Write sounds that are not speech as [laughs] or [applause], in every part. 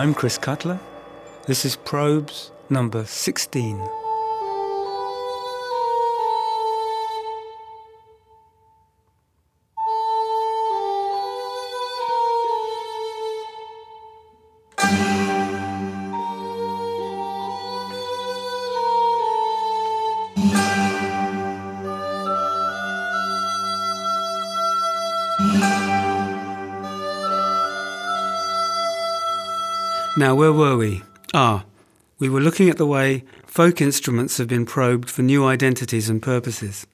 I'm Chris Cutler. This is Probes number 16. Now, where were we? Ah, we were looking at the way folk instruments have been probed for new identities and purposes.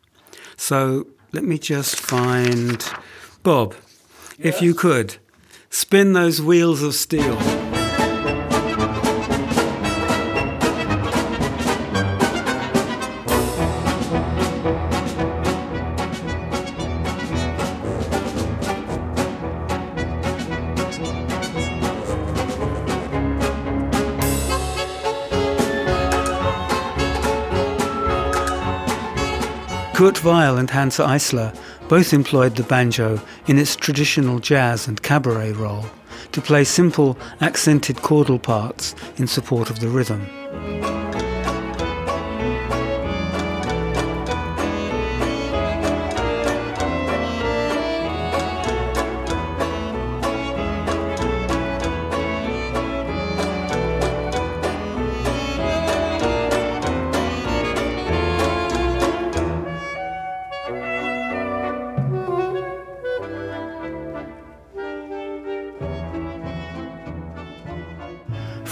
So let me just find. Bob, if you could, spin those wheels of steel. Kurt Weill and Hanns Eisler both employed the banjo in its traditional jazz and cabaret role to play simple, accented chordal parts in support of the rhythm.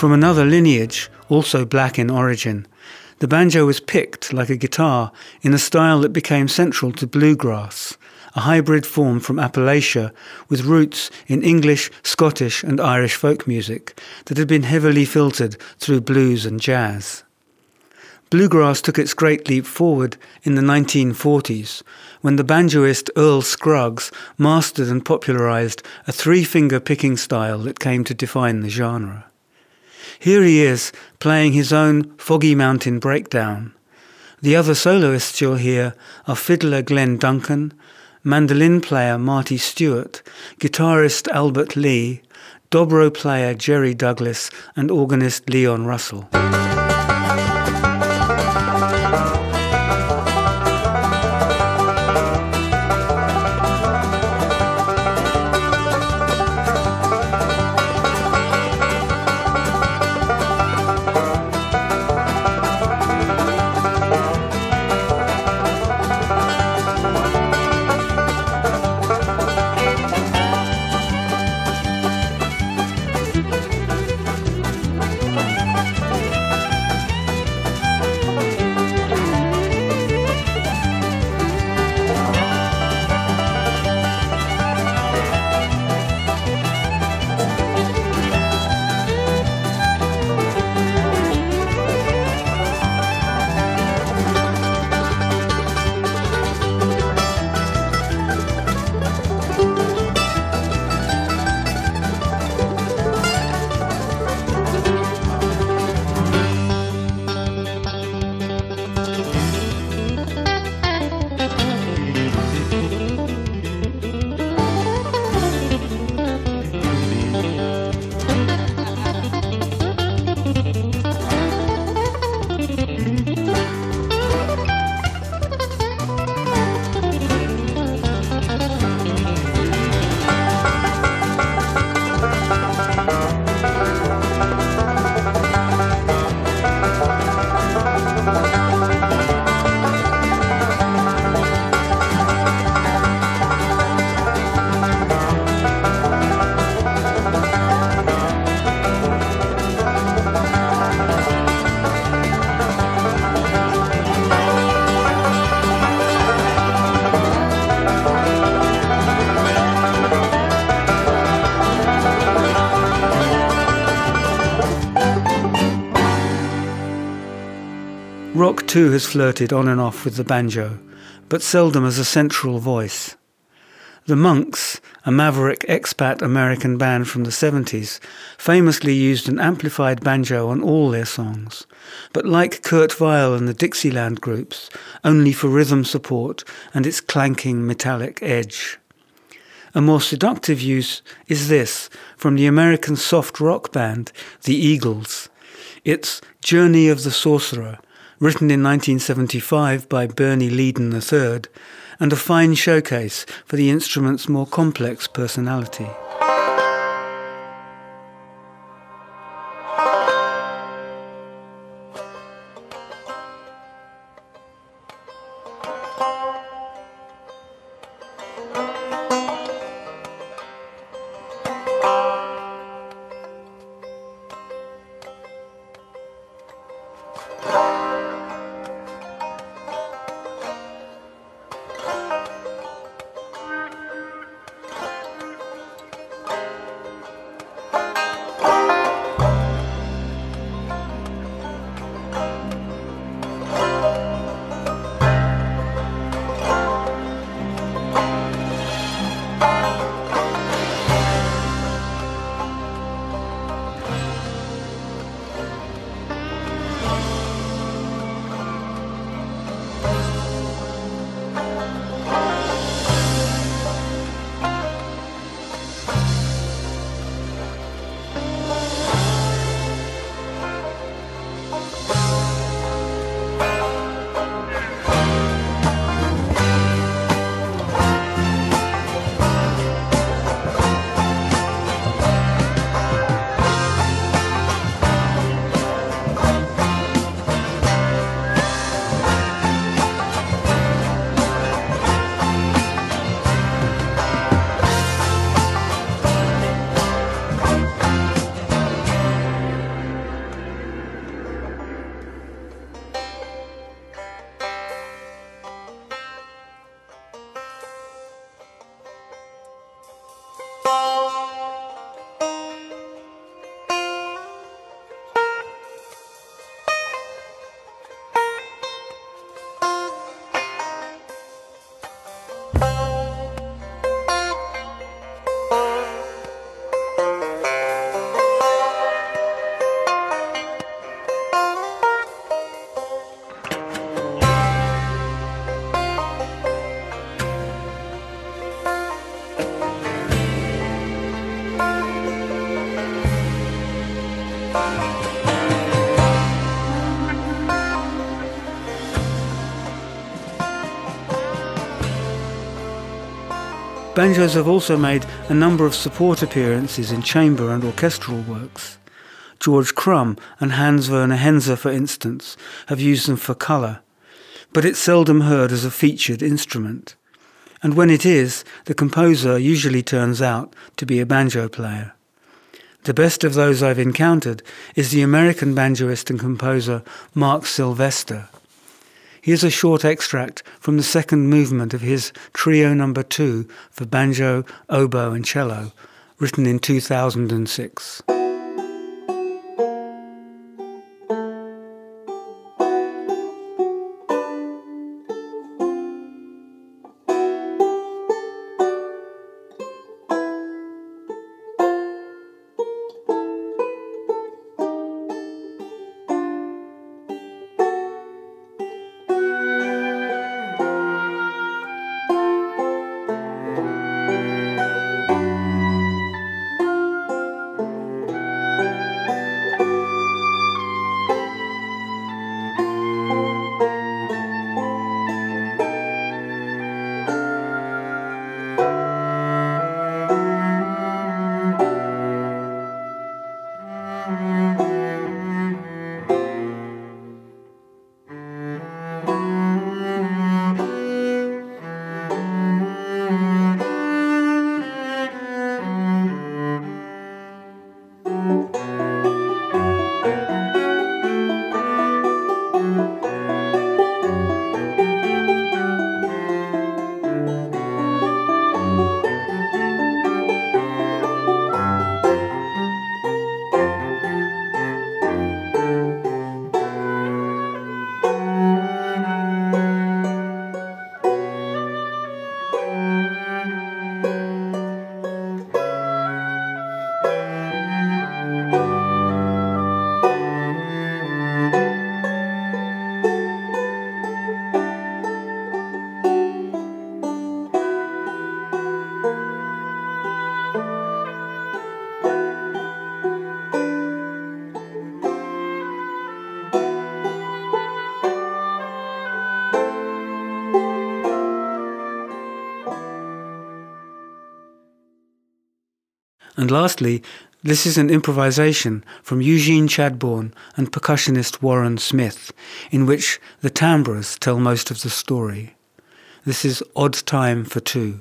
From another lineage, also black in origin, the banjo was picked like a guitar in a style that became central to bluegrass, a hybrid form from Appalachia with roots in English, Scottish, and Irish folk music that had been heavily filtered through blues and jazz. Bluegrass took its great leap forward in the 1940s when the banjoist Earl Scruggs mastered and popularized a three finger picking style that came to define the genre. Here he is, playing his own Foggy Mountain breakdown. The other soloists you'll hear are fiddler Glenn Duncan, mandolin player Marty Stuart, guitarist Albert Lee, dobro player Jerry Douglas, and organist Leon Russell. Rock too has flirted on and off with the banjo, but seldom as a central voice. The Monks, a maverick expat American band from the 70s, famously used an amplified banjo on all their songs, but like Kurt Weill and the Dixieland groups, only for rhythm support and its clanking metallic edge. A more seductive use is this from the American soft rock band The Eagles. It's Journey of the Sorcerer, written in 1975 by Bernie Leadon III, and a fine showcase for the instrument's more complex personality. Banjos have also made a number of support appearances in chamber and orchestral works. George Crumb and Hans Werner Henze, for instance, have used them for colour, but it's seldom heard as a featured instrument. And when it is, the composer usually turns out to be a banjo player. The best of those I've encountered is the American banjoist and composer Mark Sylvester. Here's a short extract from the second movement of his Trio Number no. 2 for banjo, oboe and cello, written in 2006. Lastly, this is an improvisation from Eugene Chadbourne and percussionist Warren Smith, in which the timbres tell most of the story. This is Odd Time for Two.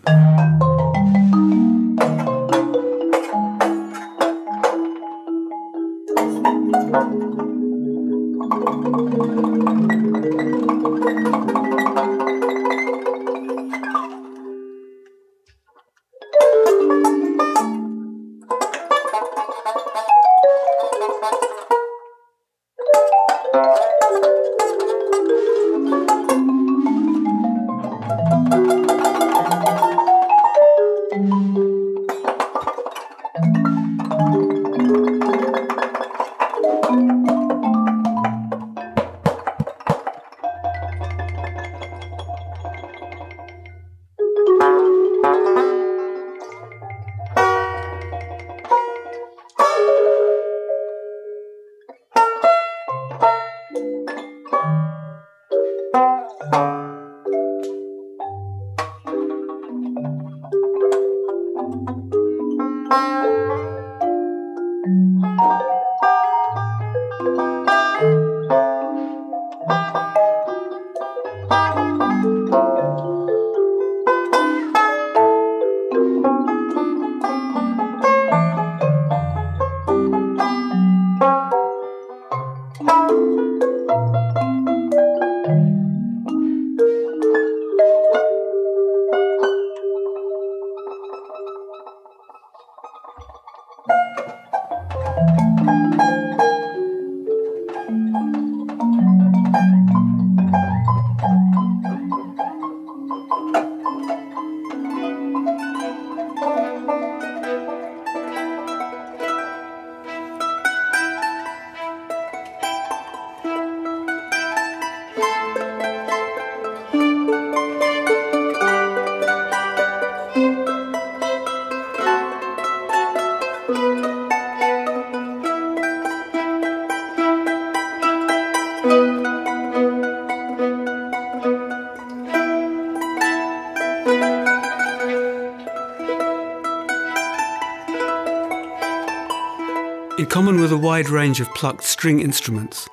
Common with a wide range of plucked string instruments,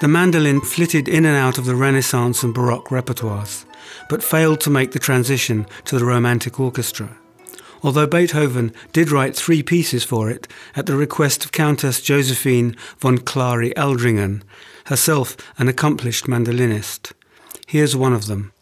the mandolin flitted in and out of the Renaissance and Baroque repertoires, but failed to make the transition to the Romantic orchestra. Although Beethoven did write three pieces for it at the request of Countess Josephine von Clary Aldringen, herself an accomplished mandolinist. Here's one of them.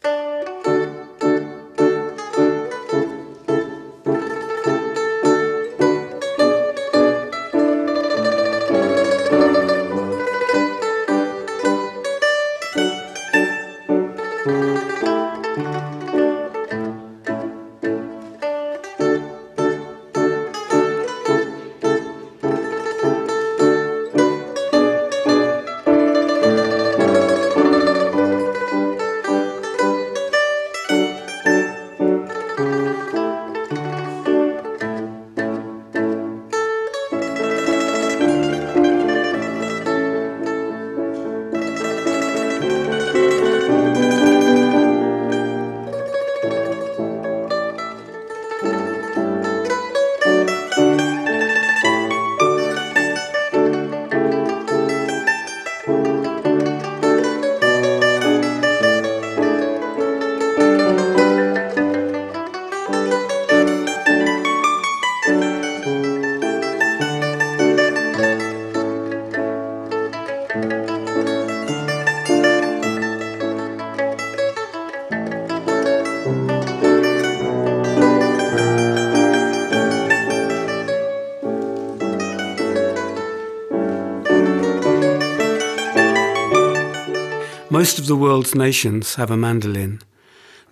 Most of the world's nations have a mandolin.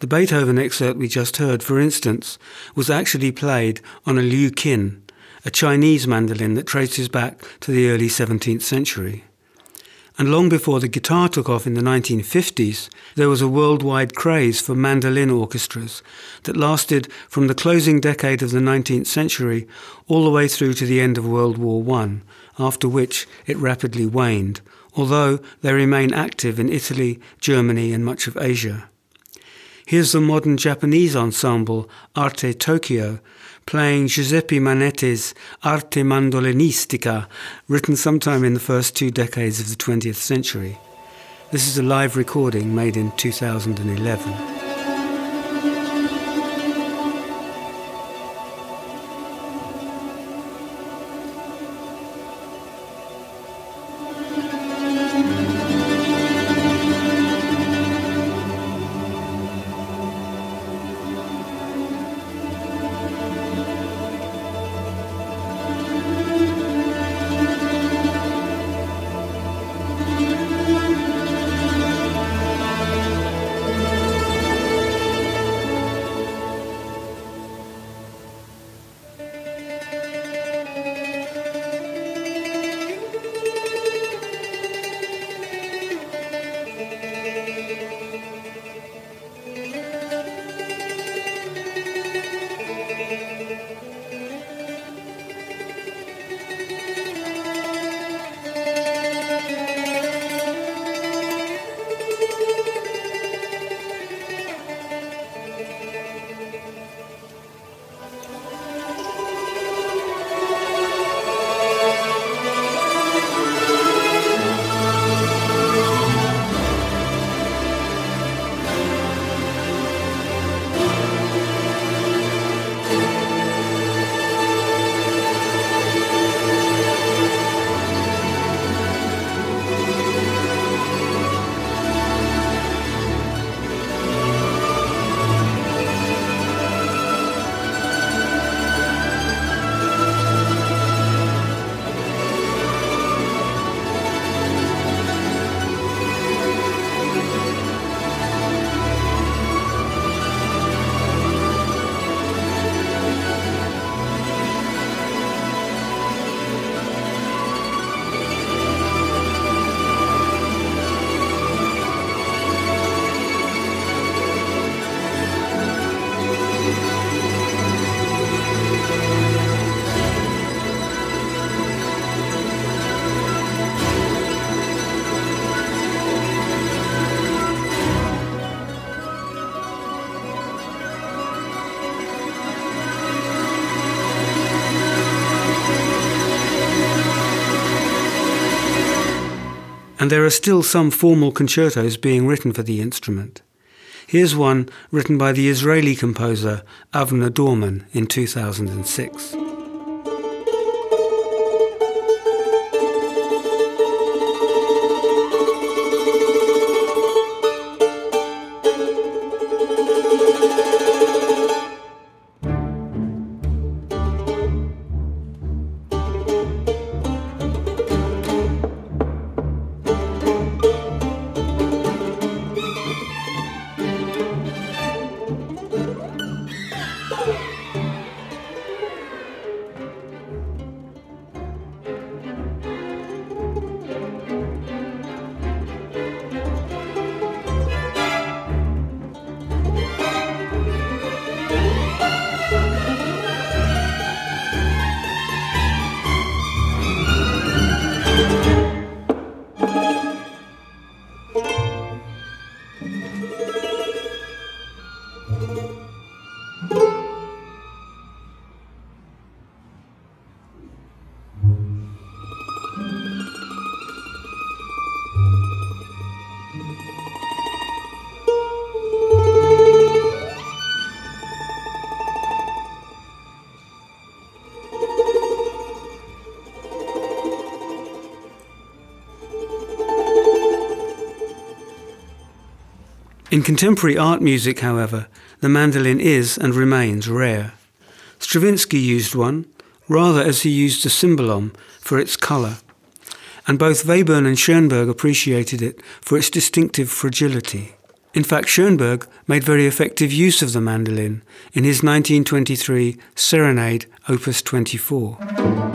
The Beethoven excerpt we just heard, for instance, was actually played on a liu qin, a Chinese mandolin that traces back to the early 17th century. And long before the guitar took off in the 1950s, there was a worldwide craze for mandolin orchestras that lasted from the closing decade of the 19th century all the way through to the end of World War I, after which it rapidly waned, although they remain active in Italy, Germany, and much of Asia. Here's the modern Japanese ensemble Arte Tokyo playing Giuseppe Manente's Arte Mandolinistica, written sometime in the first two decades of the 20th century. This is a live recording made in 2011. And there are still some formal concertos being written for the instrument. Here's one written by the Israeli composer Avner Dorman in 2006. Woo! In contemporary art music, however, the mandolin is and remains rare. Stravinsky used one, rather as he used a cymbalom for its colour, and both Webern and Schoenberg appreciated it for its distinctive fragility. In fact, Schoenberg made very effective use of the mandolin in his 1923 Serenade, Opus 24.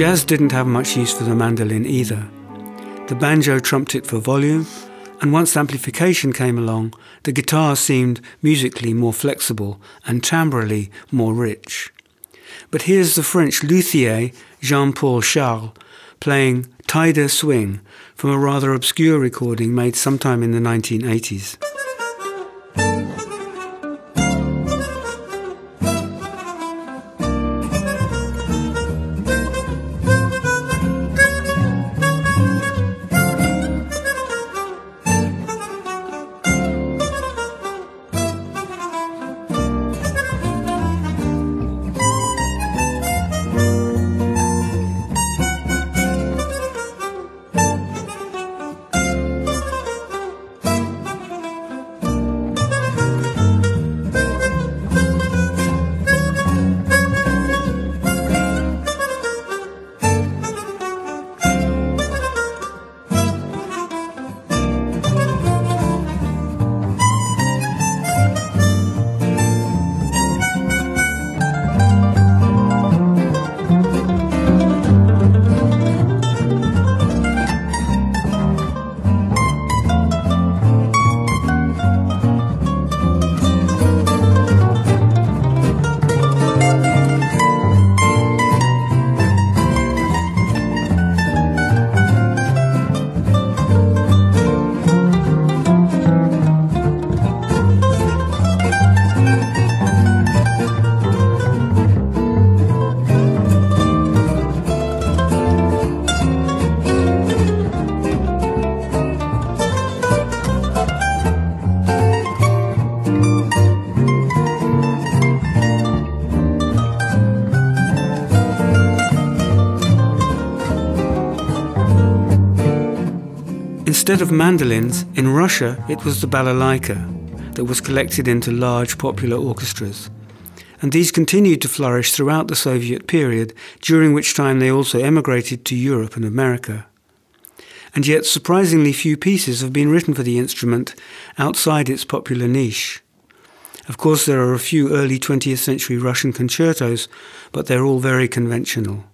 Jazz didn't have much use for the mandolin either. The banjo trumped it for volume, and once amplification came along, the guitar seemed musically more flexible and timbrally more rich. But here's the French luthier Jean Paul Charles playing Tie Swing from a rather obscure recording made sometime in the 1980s. Instead of mandolins, in Russia it was the balalaika that was collected into large popular orchestras. And these continued to flourish throughout the Soviet period, during which time they also emigrated to Europe and America. And yet, surprisingly few pieces have been written for the instrument outside its popular niche. Of course, there are a few early 20th century Russian concertos, but they're all very conventional.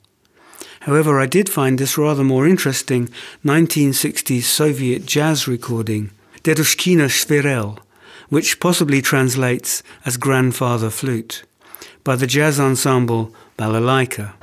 However, I did find this rather more interesting 1960s Soviet jazz recording, Dedushkina Shvirel, which possibly translates as grandfather flute, by the jazz ensemble Balalaika.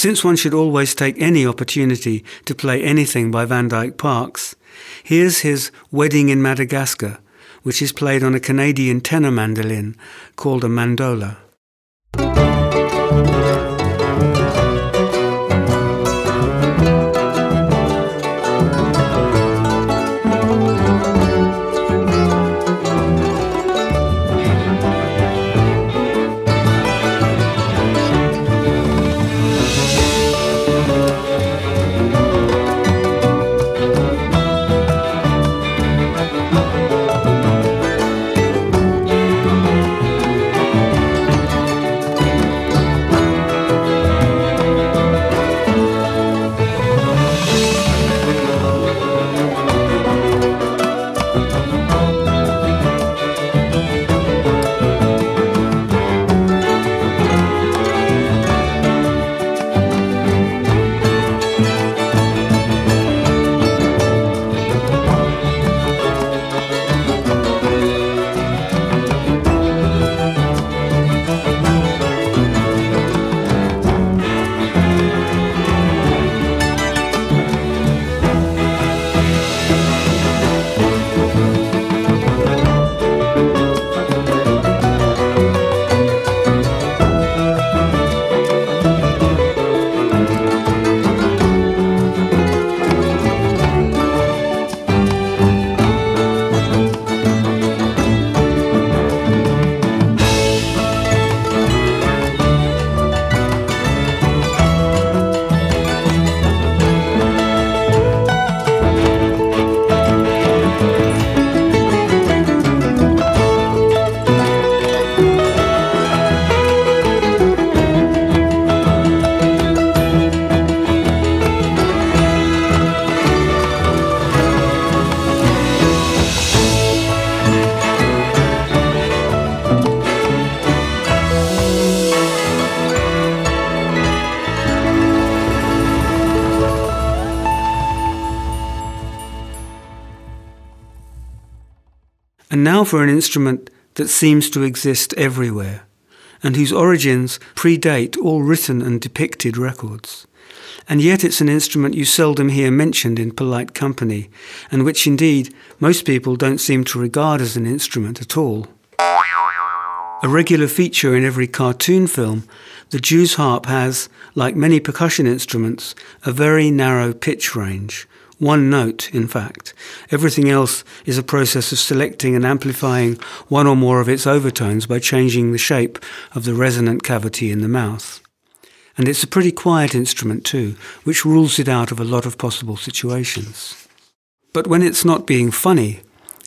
Since one should always take any opportunity to play anything by Van Dyke Parks, here's his Wedding in Madagascar, which is played on a Canadian tenor mandolin called a mandola. Now for an instrument that seems to exist everywhere, and whose origins predate all written and depicted records. And yet it's an instrument you seldom hear mentioned in polite company, and which indeed most people don't seem to regard as an instrument at all. A regular feature in every cartoon film, the Jew's harp has, like many percussion instruments, a very narrow pitch range, one note, in fact. Everything else is a process of selecting and amplifying one or more of its overtones by changing the shape of the resonant cavity in the mouth. And it's a pretty quiet instrument too, which rules it out of a lot of possible situations. But when it's not being funny,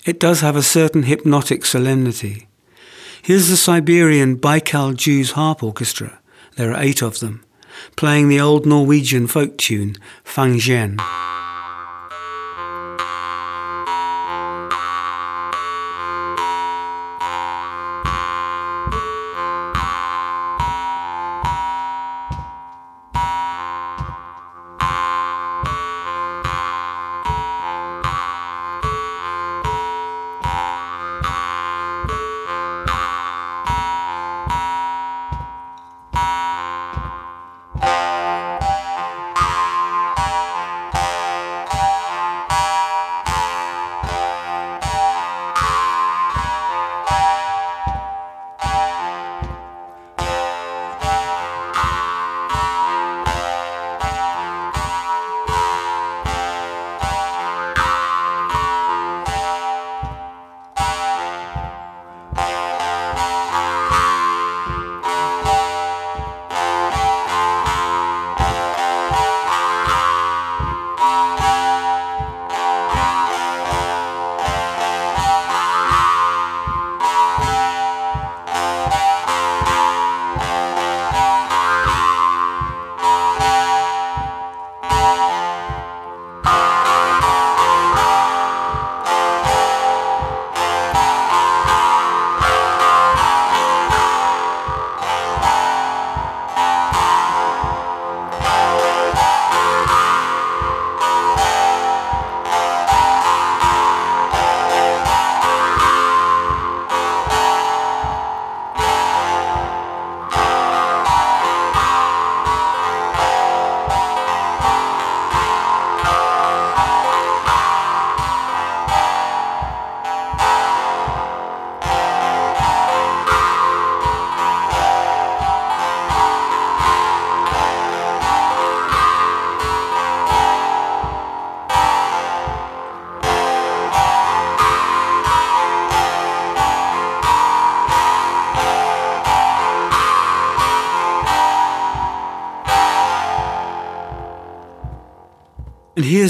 it does have a certain hypnotic solemnity. Here's the Siberian Baikal Jews Harp Orchestra, there are eight of them, playing the old Norwegian folk tune, Fangzhen.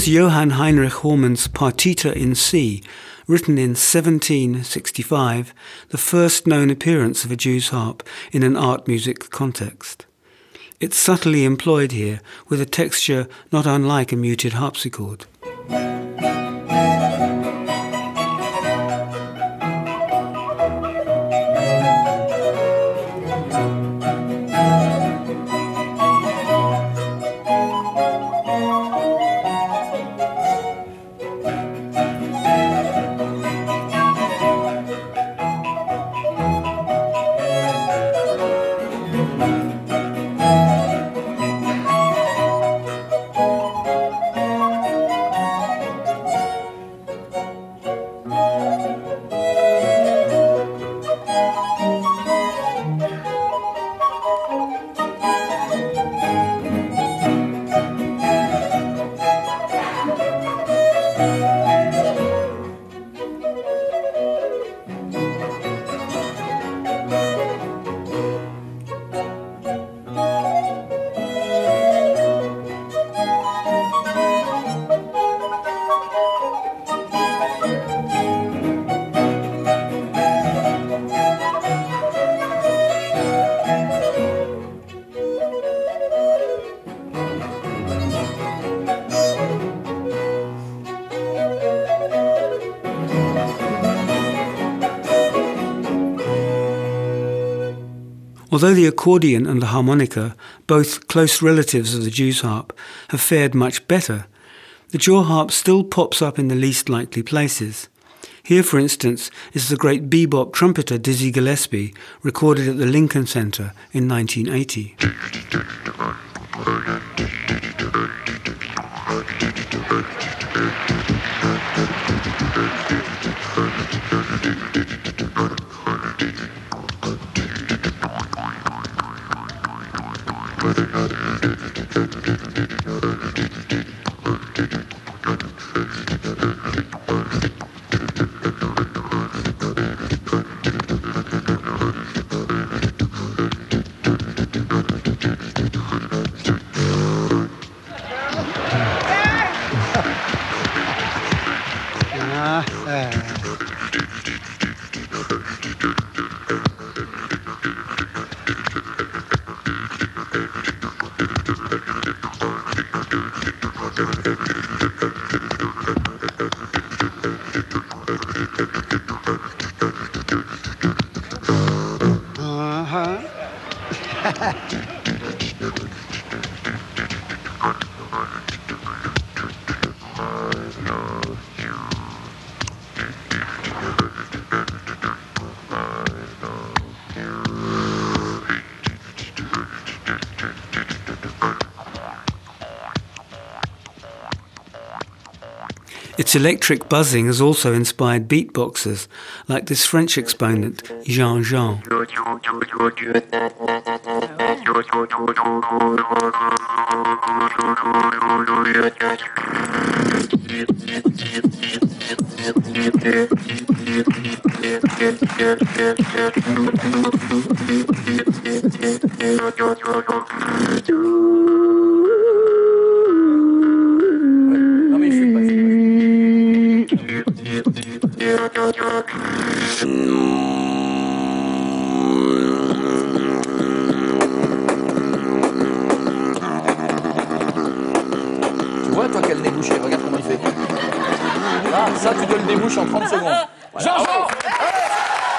And Johann Heinrich Hormann's Partita in C, written in 1765, the first known appearance of a Jew's harp in an art music context. It's subtly employed here with a texture not unlike a muted harpsichord. Although the accordion and the harmonica, both close relatives of the Jew's harp, have fared much better, the jaw harp still pops up in the least likely places. Here, for instance, is the great bebop trumpeter Dizzy Gillespie, recorded at the Lincoln Center in 1980. [laughs] Ah. Its electric buzzing has also inspired beatboxers, like this French exponent, Jean Jean.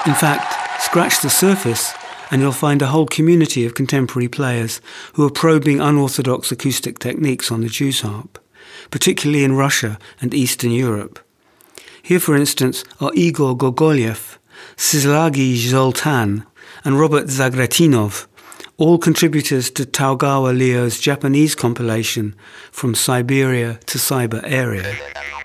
In fact, scratch the surface and you'll find a whole community of contemporary players who are probing unorthodox acoustic techniques on the Jew's harp, particularly in Russia and Eastern Europe. Here, for instance, are Igor Gogolyev, Szilagyi Zoltan, and Robert Zagretdinov, all contributors to Tadagawa Leo's Japanese compilation From Siberia to Cyberia.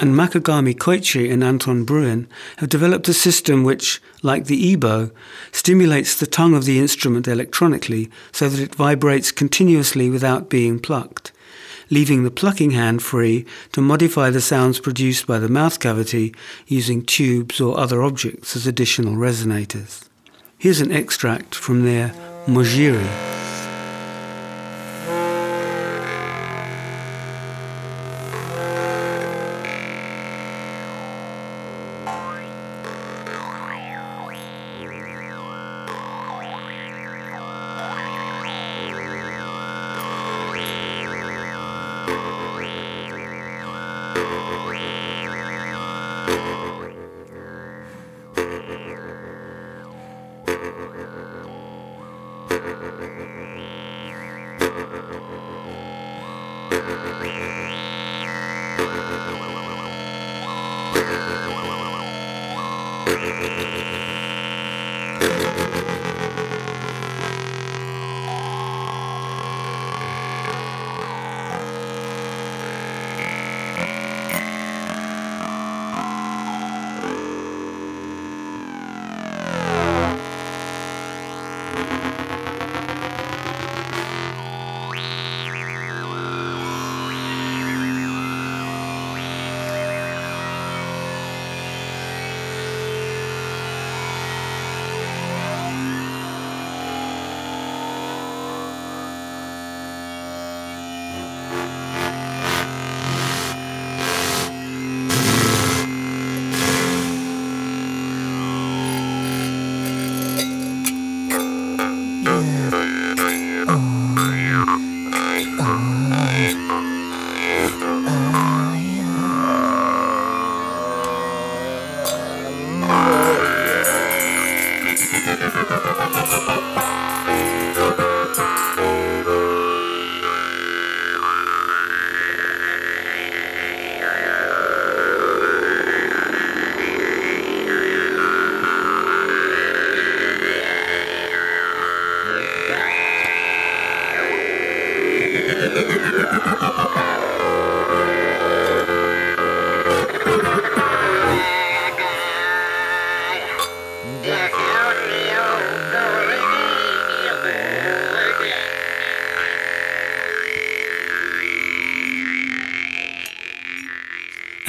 and Makigami Koichi and Anton Bruhin have developed a system which, like the EBow, stimulates the tongue of the instrument electronically so that it vibrates continuously without being plucked, leaving the plucking hand free to modify the sounds produced by the mouth cavity using tubes or other objects as additional resonators. Here's an extract from their Mojiri.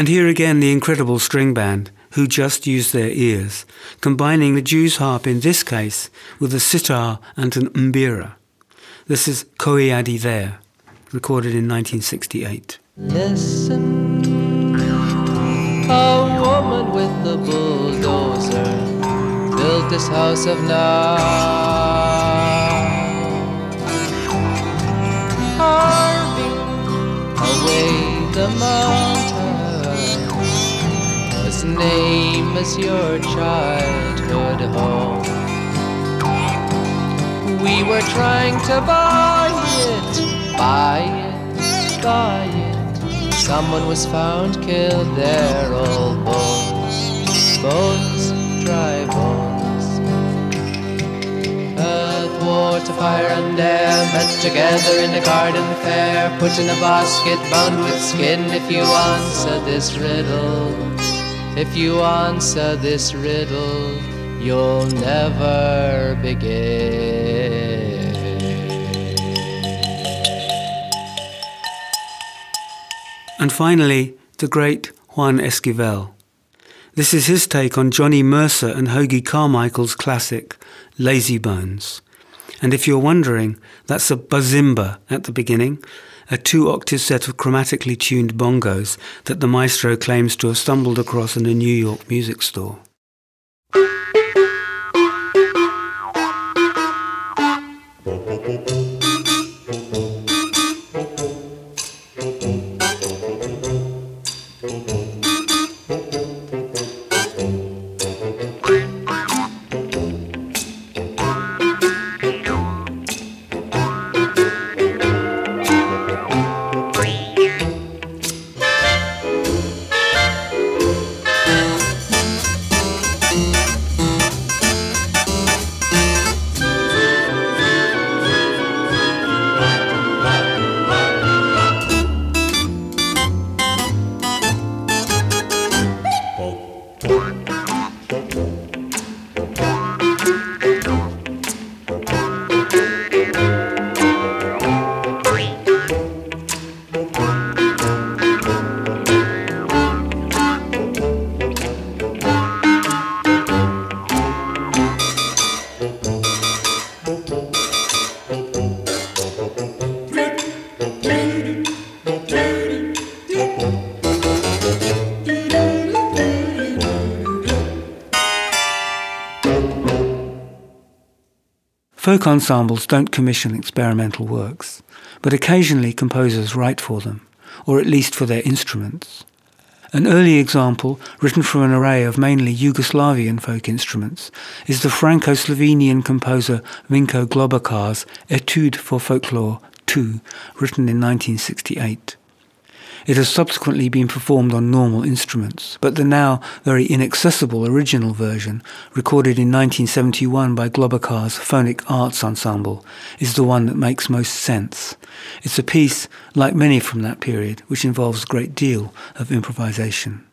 And here again the incredible string band, who just used their ears, combining the Jew's harp in this case with a sitar and an mbira. This is Koeeoaddi There, recorded in 1968. Listen, a woman with a bulldozer built this house of now. Carving away the mountain name as your childhood home. We were trying to buy it, buy it, buy it. Someone was found killed there, all bones, bones, dry bones. Earth, water, fire, and air met together in a garden fair. Put in a basket bound with skin if you answer this riddle. If you answer this riddle, you'll never begin. And finally, the great Juan Esquivel. This is his take on Johnny Mercer and Hoagy Carmichael's classic, Lazy Bones. And if you're wondering, that's a bazimba at the beginning, a two octave set of chromatically tuned bongos that the maestro claims to have stumbled across in a New York music store. Folk ensembles don't commission experimental works, but occasionally composers write for them, or at least for their instruments. An early example, written from an array of mainly Yugoslavian folk instruments, is the Franco-Slovenian composer Vinko Globokar's Etude for Folklore 2, written in 1968. It has subsequently been performed on normal instruments, but the now very inaccessible original version, recorded in 1971 by Globokar's Phonic Arts Ensemble, is the one that makes most sense. It's a piece, like many from that period, which involves a great deal of improvisation.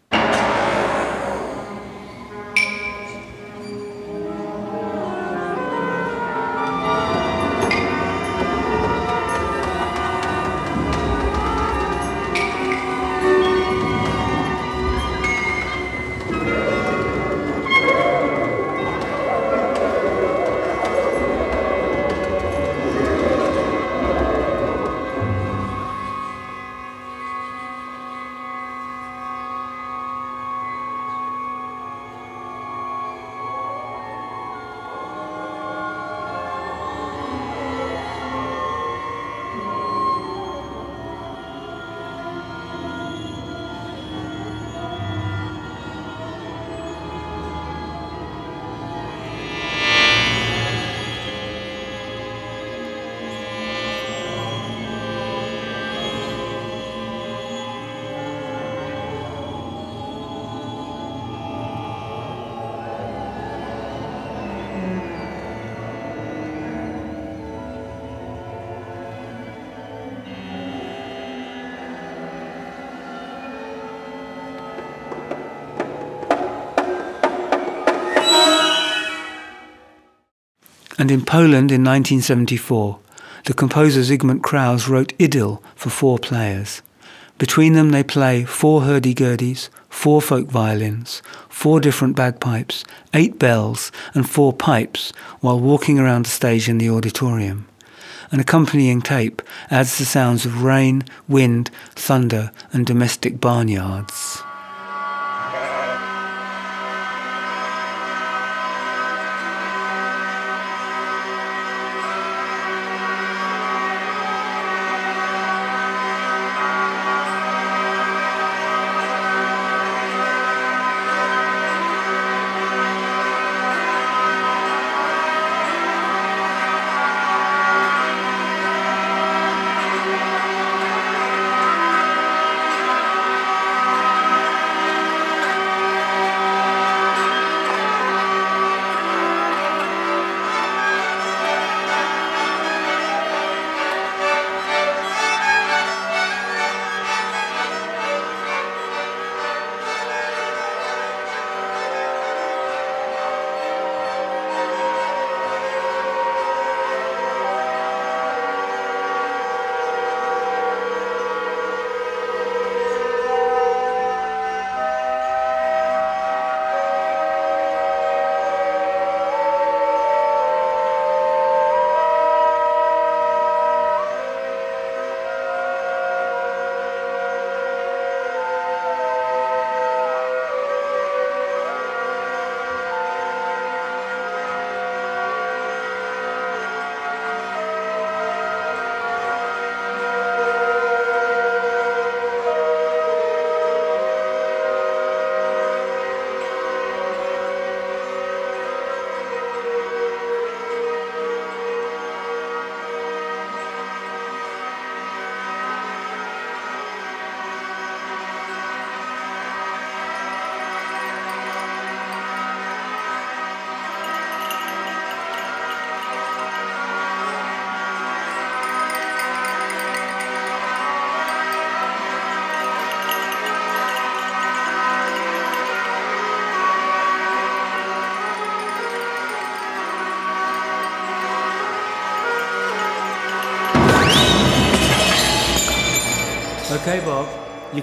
Poland in 1974, the composer Zygmunt Krauze wrote Idyll for four players. Between them they play four hurdy-gurdies, four folk violins, four different bagpipes, eight bells and four pipes while walking around the stage in the auditorium. An accompanying tape adds the sounds of rain, wind, thunder and domestic barnyards.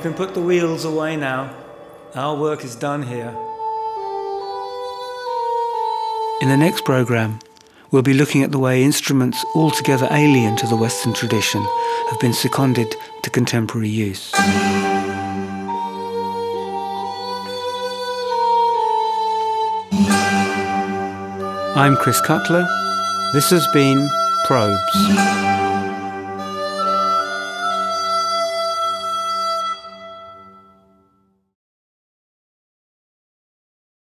Can put the wheels away now. Our work is done here. In the next program, we'll be looking at the way instruments altogether alien to the Western tradition have been seconded to contemporary use. I'm Chris Cutler. This has been Probes.